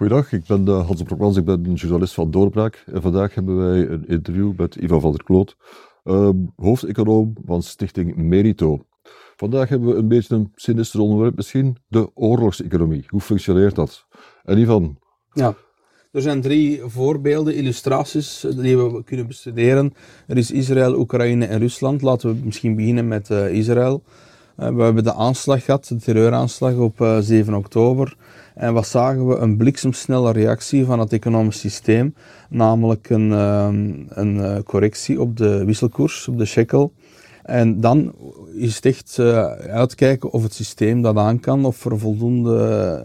Goedendag, ik ben uh, Hans Brokmans, ik ben journalist van Doorbraak. En vandaag hebben wij een interview met Ivan van der Kloot, uh, hoofdeconoom van stichting Merito. Vandaag hebben we een beetje een sinister onderwerp misschien, de oorlogseconomie. Hoe functioneert dat? En Ivan? Ja, er zijn drie voorbeelden, illustraties die we kunnen bestuderen. Er is Israël, Oekraïne en Rusland. Laten we misschien beginnen met uh, Israël. Uh, we hebben de aanslag gehad, de terreuraanslag op uh, 7 oktober. En wat zagen we? Een bliksemsnelle reactie van het economisch systeem, namelijk een, een eh, correctie op de wisselkoers, op de shekel. En dan is het echt uitkijken of het systeem dat aan kan, of er voldoende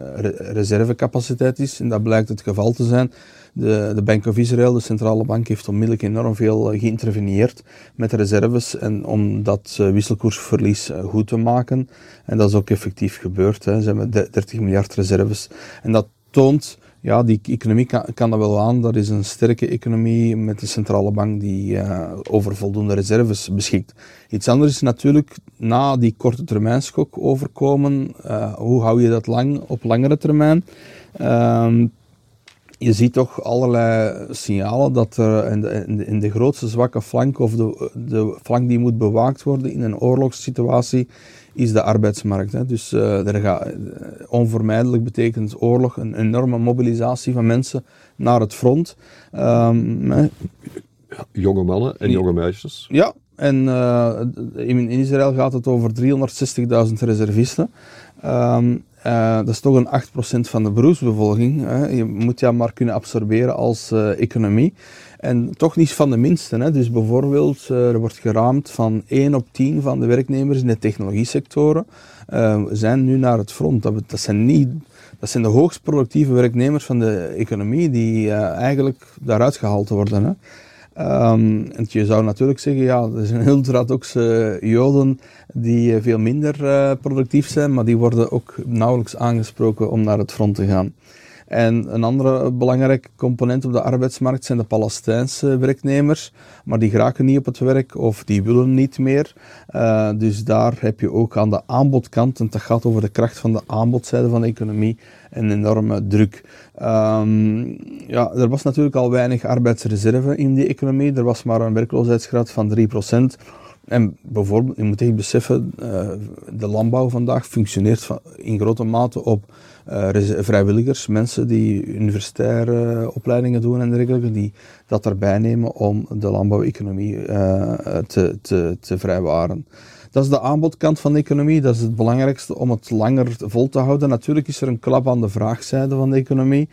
reservecapaciteit is. En dat blijkt het geval te zijn. De, de Bank of Israel, de centrale bank, heeft onmiddellijk enorm veel uh, geïnterveneerd met reserves en om dat uh, wisselkoersverlies goed te maken. En dat is ook effectief gebeurd. Hè. Ze hebben 30 miljard reserves. En dat toont ja, die economie kan, kan dat wel aan. Dat is een sterke economie met een centrale bank die over voldoende reserves beschikt. Iets anders is natuurlijk na die korte termijn schok overkomen. Hoe hou je dat lang op langere termijn? Uh, je ziet toch allerlei signalen dat er in de, in grootste zwakke flank of de, de flank die moet bewaakt worden in een oorlogssituatie is de arbeidsmarkt. Hè. Dus uh, er gaat, onvermijdelijk betekent oorlog een enorme mobilisatie van mensen naar het front. Um, jonge mannen en jonge meisjes. Ja, en uh, in Israël gaat het over 360.000 reservisten. Um, uh, dat is toch een 8% van de beroepsbevolking. Hè. Je moet ja maar kunnen absorberen als uh, economie. En toch niet van de minste. Hè. Dus bijvoorbeeld, uh, er wordt geraamd van 1 op 10 van de werknemers in de technologiesectoren zijn nu naar het front. Dat, dat, zijn niet, dat zijn de hoogst productieve werknemers van de economie die eigenlijk daaruit gehaald worden. Hè. En je zou natuurlijk zeggen, ja, er zijn ultradoxe joden die veel minder uh, productief zijn, maar die worden ook nauwelijks aangesproken om naar het front te gaan. En een andere belangrijke component op de arbeidsmarkt zijn de Palestijnse werknemers, maar die geraken niet op het werk of die willen niet meer. Uh, dus daar heb je ook aan de aanbodkant, en dat gaat over de kracht van de aanbodzijde van de economie, een enorme druk. Um, ja, er was natuurlijk al weinig arbeidsreserve in die economie. Er was maar een werkloosheidsgraad van 3%. En bijvoorbeeld, je moet echt beseffen, uh, de landbouw vandaag functioneert in grote mate op uh, vrijwilligers, mensen die universitaire opleidingen doen en dergelijke, die dat erbij nemen om de landbouweconomie uh, te, te, te vrijwaren. Dat is de aanbodkant van de economie. Dat is het belangrijkste om het langer vol te houden. Natuurlijk is er een klap aan de vraagzijde van de economie.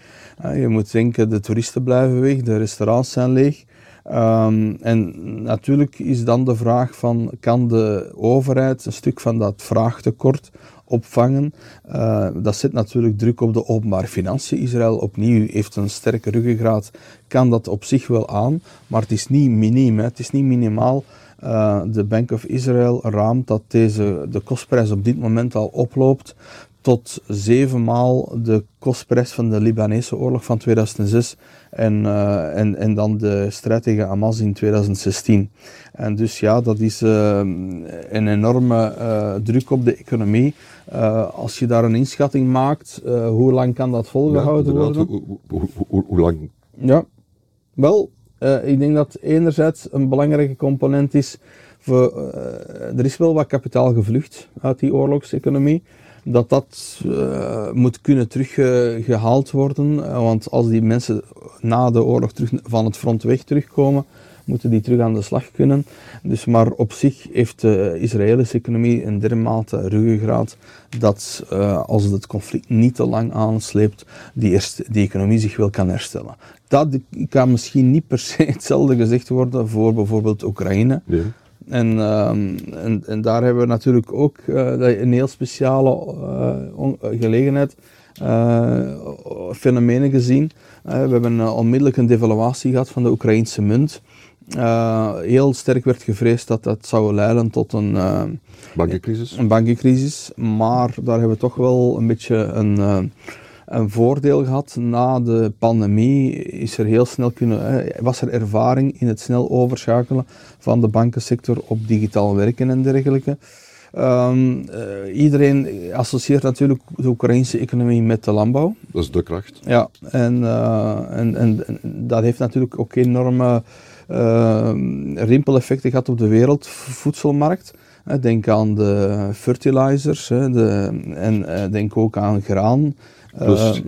Je moet denken, de toeristen blijven weg, de restaurants zijn leeg. Um, en natuurlijk is dan de vraag van, kan de overheid een stuk van dat vraagtekort opvangen. Uh, dat zet natuurlijk druk op de openbare financiën. Israël opnieuw heeft een sterke ruggengraat, kan dat op zich wel aan, maar het is niet miniem, hè. het is niet minimaal. Uh, de Bank of Israel raamt dat deze, de kostprijs op dit moment al oploopt tot zevenmaal de kostprijs van de Libanese oorlog van 2006 en, uh, en, en dan de strijd tegen Hamas in 2016. En dus ja, dat is uh, een enorme uh, druk op de economie. als je daar een inschatting maakt, hoe lang kan dat volgehouden ja, worden? Hoe, hoe, hoe, hoe, lang? Ja, wel, ik denk dat enerzijds een belangrijke component is, voor, er is wel wat kapitaal gevlucht uit die oorlogseconomie dat dat uh, moet kunnen teruggehaald worden. Want als die mensen na de oorlog terug van het front weg terugkomen, moeten die terug aan de slag kunnen. Dus maar op zich heeft de Israëlische economie een dermate ruggengraat dat uh, als het conflict niet te lang aansleept, die, die economie zich wel kan herstellen. Dat kan misschien niet per se hetzelfde gezegd worden voor bijvoorbeeld Oekraïne. En, um, en, en, daar hebben we natuurlijk ook uh, een heel speciale uh, gelegenheid, uh, fenomenen gezien. we hebben onmiddellijk een devaluatie gehad van de Oekraïnse munt. heel sterk werd gevreesd dat dat zou leiden tot een bankencrisis. Een bankencrisis. Maar daar hebben we toch wel een beetje een een voordeel gehad. Na de pandemie is er heel snel kunnen, was er ervaring in het snel overschakelen van de bankensector op digitaal werken en dergelijke. Ehm, eh, iedereen associeert natuurlijk de Oekraïnse economie met de landbouw. Dat is de kracht. Ja, en, eh, en, en, en dat heeft natuurlijk ook enorme uh, rimpeleffecten gehad op de wereldvoedselmarkt. Denk aan de fertilizers de, en denk ook aan graan. Dus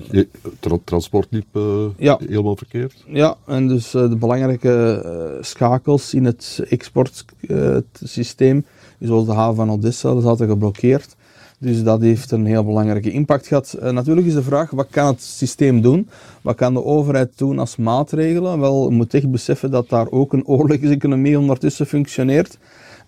tra transport liep ja. helemaal verkeerd? Ja, en dus de belangrijke schakels in het exportsysteem zoals de haven van Odessa, zaten geblokkeerd. Dus dat heeft een heel belangrijke impact gehad. Natuurlijk is de vraag, wat kan het systeem doen? Wat kan de overheid doen als maatregelen? Wel, je moet echt beseffen dat daar ook een oorlogseconomie ondertussen functioneert.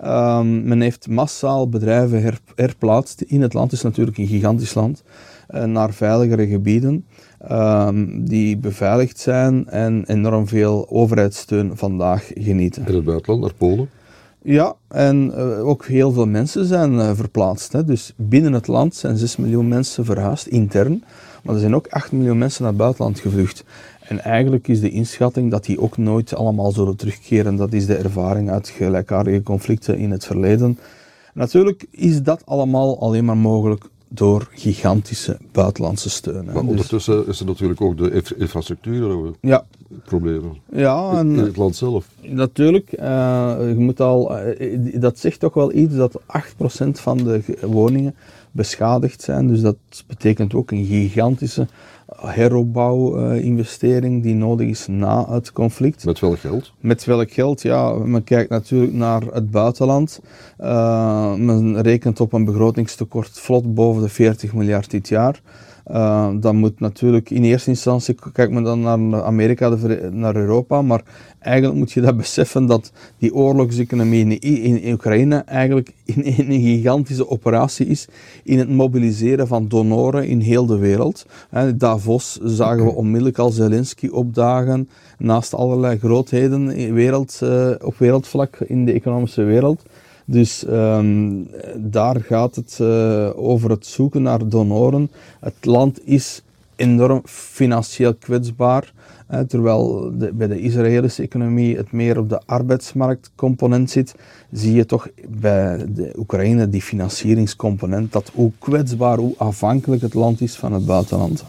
Um, men heeft massaal bedrijven her, herplaatst in het land. Het is natuurlijk een gigantisch land. Uh, naar veiligere gebieden. Um, die beveiligd zijn en enorm veel overheidssteun vandaag genieten. In het buitenland, naar Polen? Ja, en uh, ook heel veel mensen zijn uh, verplaatst. Hè. Dus binnen het land zijn 6 miljoen mensen verhuisd, intern. Maar er zijn ook 8 miljoen mensen naar het buitenland gevlucht. En eigenlijk is de inschatting dat die ook nooit allemaal zullen terugkeren. Dat is de ervaring uit gelijkaardige conflicten in het verleden. Natuurlijk is dat allemaal alleen maar mogelijk door gigantische buitenlandse steun. Maar dus- ondertussen is er natuurlijk ook de infrastructuur ja. problemen. Ja, en, in het land zelf. Natuurlijk. Uh, je moet al, uh, dat zegt toch wel iets dat 8% van de woningen beschadigd zijn. Dus dat betekent ook een gigantische heropbouwinvestering die nodig is na het conflict. Met welk geld? Met welk geld? Ja, men kijkt natuurlijk naar het buitenland. Uh, men rekent op een begrotingstekort vlot boven de 40 miljard dit jaar. Uh, dan moet natuurlijk in eerste instantie, kijkt men dan naar Amerika, naar Europa, maar eigenlijk moet je dat beseffen dat die oorlogseconomie in, in Oekraïne eigenlijk in, in, een gigantische operatie is in het mobiliseren van donoren in heel de wereld. Davos zagen we onmiddellijk al Zelensky opdagen naast allerlei grootheden wereld, uh, op wereldvlak in de economische wereld. Dus um, daar gaat het uh, over het zoeken naar donoren. Het land is enorm financieel kwetsbaar. Terwijl de, bij de Israëlische economie het meer op de arbeidsmarktcomponent zit, zie je toch bij de Oekraïne die financieringscomponent, dat hoe kwetsbaar, hoe afhankelijk het land is van het buitenland.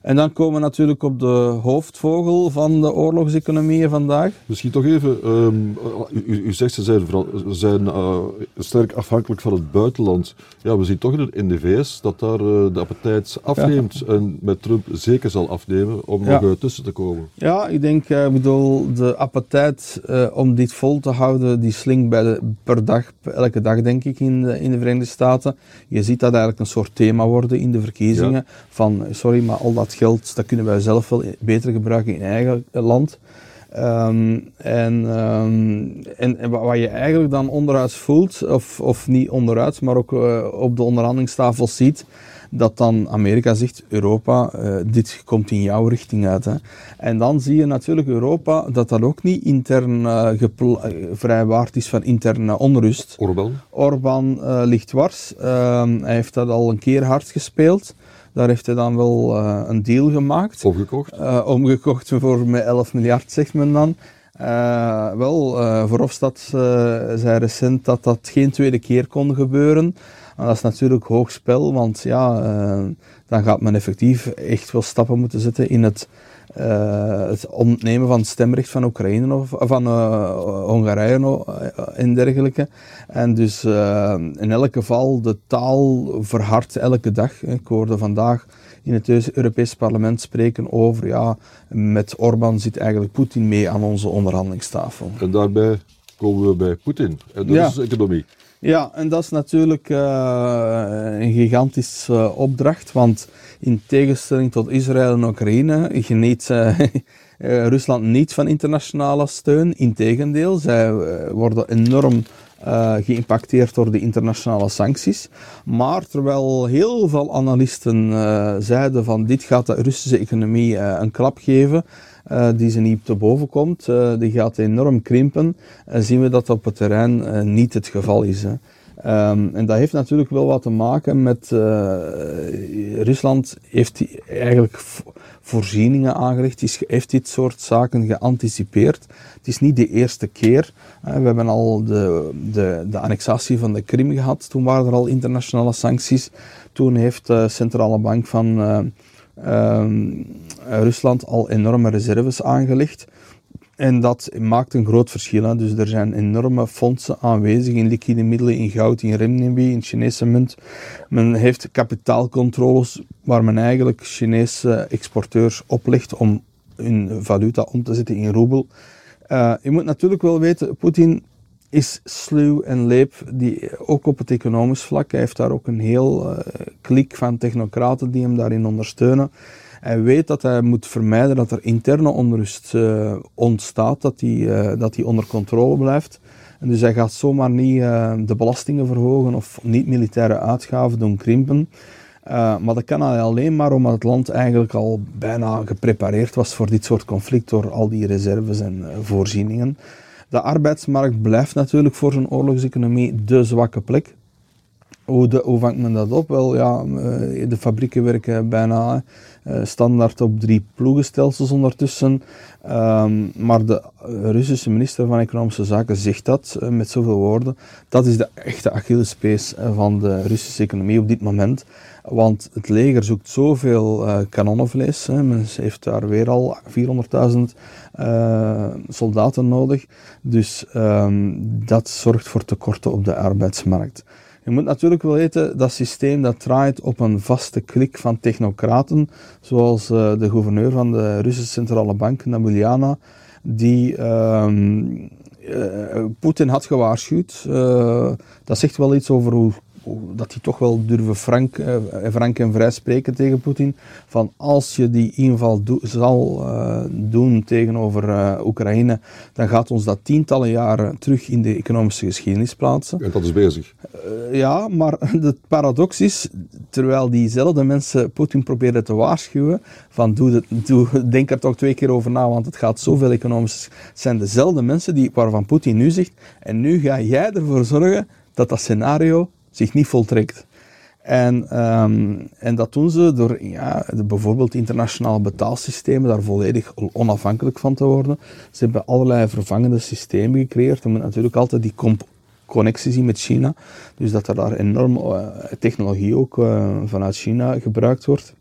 En dan komen we natuurlijk op de hoofdvogel van de oorlogseconomieën vandaag. Misschien toch even, um, u, u, zegt ze zijn, zijn uh, sterk afhankelijk van het buitenland. Ja, we zien toch in de VS dat daar uh, de appetijt afneemt en met Trump zeker zal afnemen om nog uh, tussen te komen. Ja, ik denk, ik bedoel, de appetijt om dit vol te houden, die slinkt bij de, per dag, elke dag denk ik in de, in de Verenigde Staten. Je ziet dat eigenlijk een soort thema worden in de verkiezingen van, sorry, maar al dat geld dat kunnen wij zelf wel beter gebruiken in eigen land. Ehm, en, um, en, en, wat je eigenlijk dan onderuit voelt, of, of niet onderuit, maar ook uh, op de onderhandelingstafel ziet, dat dan Amerika zegt, Europa, uh, dit komt in jouw richting uit. Hè. En dan zie je natuurlijk Europa dat dat ook niet intern uh, vrijwaard is van interne onrust. Orbán? Orbán ligt dwars. Ehm, hij heeft dat al een keer hard gespeeld. Daar heeft hij dan wel uh, een deal gemaakt. Omgekocht? Uh, omgekocht voor met 11 miljard, zegt men dan. Uh, wel, uh, Verhofstadt zei recent dat dat geen tweede keer kon gebeuren. Maar dat is natuurlijk hoog spel, want ja, dan gaat men effectief echt wel stappen moeten zetten in het uh, het ontnemen van het stemrecht van Oekraïne of van uh, Hongarije en dergelijke. En dus uh, in elk geval de taal verhardt elke dag. Ik hoorde vandaag in het Europese parlement spreken over, ja, met Orbán zit eigenlijk Poetin mee aan onze onderhandelingstafel. En daarbij komen we bij Poetin. En dat ja. is economie. Ja, en dat is natuurlijk een gigantische opdracht, want in tegenstelling tot Israël en Oekraïne geniet uh, Rusland niet van internationale steun. Integendeel, zij worden enorm uh, geïmpacteerd door de internationale sancties. Maar terwijl heel veel analisten zeiden van dit gaat de Russische economie een klap geven, die ze niet te boven komt, die gaat enorm krimpen, zien we dat op het terrein niet het geval is. Um, en dat heeft natuurlijk wel wat te maken met Rusland heeft eigenlijk voorzieningen aangelegd, is, heeft dit soort zaken geanticipeerd. Het is niet de eerste keer. we hebben al de, de, de annexatie van de Krim gehad, toen waren er al internationale sancties. Toen heeft de centrale bank van Ehm, Rusland al enorme reserves aangelegd. En dat maakt een groot verschil. Dus er zijn enorme fondsen aanwezig in liquide middelen, in goud, in renminbi, in Chinese munt. Men heeft kapitaalcontroles waar men eigenlijk Chinese exporteurs oplegt om hun valuta om te zetten in roebel. Uh, je moet natuurlijk wel weten, Poetin is sluw en leep, die, ook op het economisch vlak. Hij heeft daar ook een heel uh, klik van technocraten die hem daarin ondersteunen. Hij weet dat hij moet vermijden dat er interne onrust uh, ontstaat, dat die, uh, dat die onder controle blijft. En dus hij gaat zomaar niet de belastingen verhogen of niet militaire uitgaven doen krimpen. maar dat kan hij alleen maar omdat het land eigenlijk al bijna geprepareerd was voor dit soort conflict door al die reserves en voorzieningen. De arbeidsmarkt blijft natuurlijk voor zo'n oorlogseconomie de zwakke plek. Hoe, vangt men dat op? Wel, ja, eh, de fabrieken werken bijna uh, standaard op drie ploegenstelsels ondertussen. Um, maar de Russische minister van Economische Zaken zegt dat uh, met zoveel woorden. Dat is de echte Achillespees van de Russische economie op dit moment. Want het leger zoekt zoveel uh, kanonnenvlees. Hè. Men heeft daar weer al 400.000 uh, soldaten nodig. Dus um, dat zorgt voor tekorten op de arbeidsmarkt. Je moet natuurlijk wel weten, dat systeem dat draait op een vaste klik van technocraten, zoals uh, de gouverneur van de Russische Centrale Bank, Nabuljana, die um, Poetin had gewaarschuwd. dat zegt wel iets over hoe dat die toch wel durven frank, eh, frank en vrij spreken tegen Poetin. Van als je die inval zal uh, doen tegenover uh, Oekraïne, dan gaat ons dat tientallen jaren terug in de economische geschiedenis plaatsen. En dat is bezig. ja, maar het paradox is, terwijl diezelfde mensen Poetin proberen te waarschuwen, van doe, het, doe denk er toch twee keer over na, want het gaat zoveel economisch. zijn dezelfde mensen die, waarvan Poetin nu zegt, en nu ga jij ervoor zorgen dat dat scenario zich niet voltrekt. En, um, en dat doen ze door ja, bijvoorbeeld internationale betaalsystemen daar volledig onafhankelijk van te worden. Ze hebben allerlei vervangende systemen gecreëerd. Er moet natuurlijk altijd die connectie zien met China. Dus dat er daar enorm uh, technologie ook uh, vanuit China gebruikt wordt.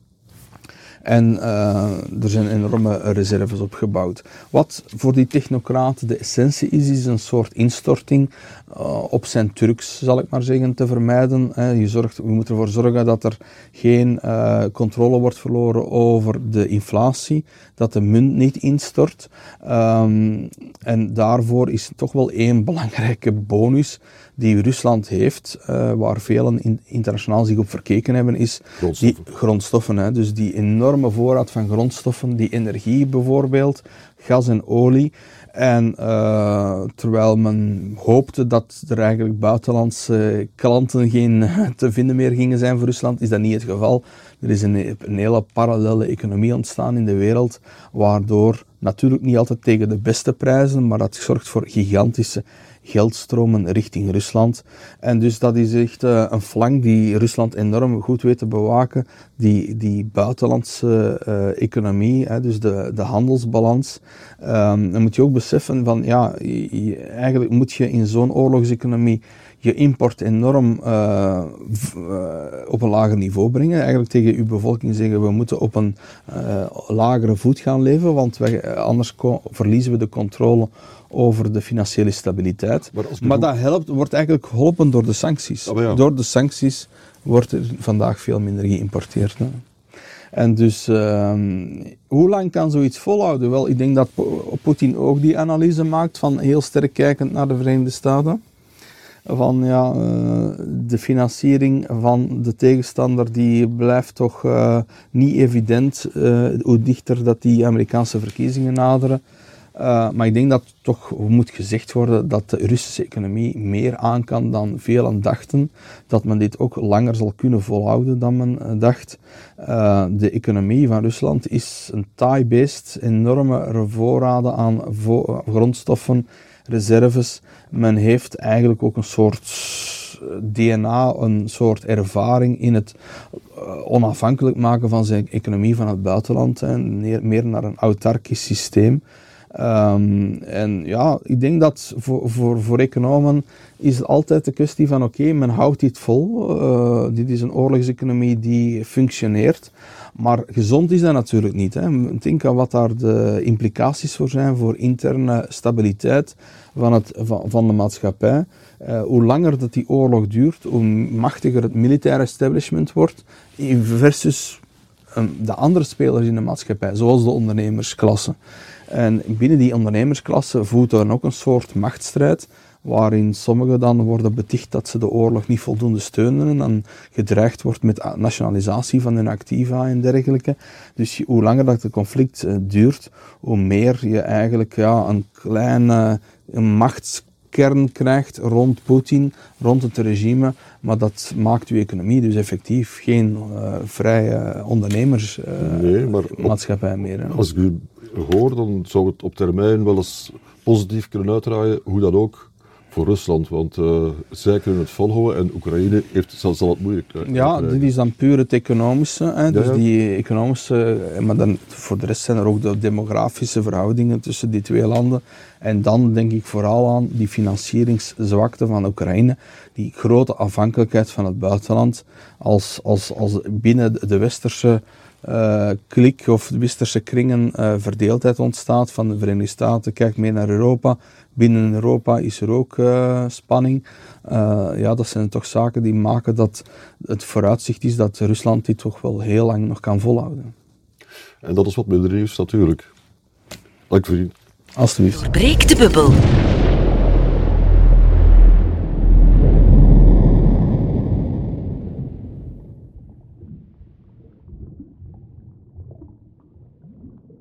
En uh, er zijn enorme reserves opgebouwd. Wat voor die technocraten de essentie is, is een soort instorting uh, op zijn Turks, zal ik maar zeggen, te vermijden. je, zorgt, je moet ervoor zorgen dat er geen uh, controle wordt verloren over de inflatie, dat de munt niet instort. Um, en daarvoor is toch wel één belangrijke bonus die Rusland heeft, uh, waar velen in, internationaal zich op verkeken hebben, is grondstoffen. die grondstoffen. Hè, dus die enorme voorraad van grondstoffen, die energie bijvoorbeeld, gas en olie. En uh, terwijl men hoopte dat er eigenlijk buitenlandse klanten geen te vinden meer gingen zijn voor Rusland, is dat niet het geval. Er is een, hele parallele economie ontstaan in de wereld, waardoor natuurlijk niet altijd tegen de beste prijzen, maar dat zorgt voor gigantische geldstromen richting Rusland. En dus dat is echt uh, een flank die Rusland enorm goed weet te bewaken. Die, die buitenlandse uh, economie, hè, dus de, de handelsbalans. Um, dan moet je ook beseffen van, ja, je, eigenlijk moet je in zo'n oorlogseconomie je import enorm uh, op een lager niveau brengen. Eigenlijk tegen uw bevolking zeggen we moeten op een uh, lagere voet gaan leven, want wij, anders verliezen we de controle over de financiële stabiliteit. Maar, maar dat helpt, wordt eigenlijk geholpen door de sancties. Ah, ja. Door de sancties wordt er vandaag veel minder geïmporteerd. Hè. En dus, uh, hoe lang kan zoiets volhouden? Wel, ik denk dat Poetin ook die analyse maakt van heel sterk kijkend naar de Verenigde Staten. Van ja, uh, de financiering van de tegenstander die blijft toch uh, niet evident uh, hoe dichter dat die Amerikaanse verkiezingen naderen. Uh, maar ik denk dat toch moet gezegd worden dat de Russische economie meer aan kan dan velen dachten. Dat men dit ook langer zal kunnen volhouden dan men uh, dacht. Uh, de economie van Rusland is een taai beest, enorme voorraden aan grondstoffen, reserves. Men heeft eigenlijk ook een soort DNA, een soort ervaring in het onafhankelijk maken van zijn economie van het buitenland. En meer naar een autarkisch systeem. Um, en ja, ik denk dat voor, voor, voor economen is het altijd de kwestie van oké, men houdt dit vol. Uh, dit is een oorlogseconomie die functioneert. Maar gezond is dat natuurlijk niet. Hè. Denk aan wat daar de implicaties voor zijn voor interne stabiliteit van, het, van, van de maatschappij. Uh, hoe langer dat die oorlog duurt, hoe machtiger het militaire establishment wordt versus um, de andere spelers in de maatschappij, zoals de ondernemersklasse. En binnen die ondernemersklasse voert er ook een soort machtsstrijd, waarin sommigen dan worden beticht dat ze de oorlog niet voldoende steunen en dan gedreigd wordt met nationalisatie van hun activa en dergelijke. Dus hoe langer dat het conflict uh, duurt, hoe meer je eigenlijk ja, een kleine een machtskern krijgt rond Poetin, rond het regime, maar dat maakt uw economie dus effectief geen uh, vrije ondernemersmaatschappij uh, nee, meer. Hè. Als ik u dan zou het op termijn wel eens positief kunnen uitdraaien, hoe dat ook voor Rusland, want uh, zij kunnen het volhouden en Oekraïne heeft, zal, zal het moeilijk krijgen. Ja, dit is dan puur het economische. Hè, dus die economische, maar dan voor de rest zijn er ook de demografische verhoudingen tussen die twee landen. En dan denk ik vooral aan die financieringszwakte van Oekraïne, die grote afhankelijkheid van het buitenland, als, als, als binnen de westerse uh, klik of de westerse kringen uh, verdeeldheid ontstaat van de Verenigde Staten. Kijk meer naar Europa. Binnen Europa is er ook uh, spanning. ja, dat zijn toch zaken die maken dat het vooruitzicht is dat Rusland dit toch wel heel lang nog kan volhouden. En dat is wat minder nieuws natuurlijk. Dank voor u. Alsjeblieft. Breek de bubbel.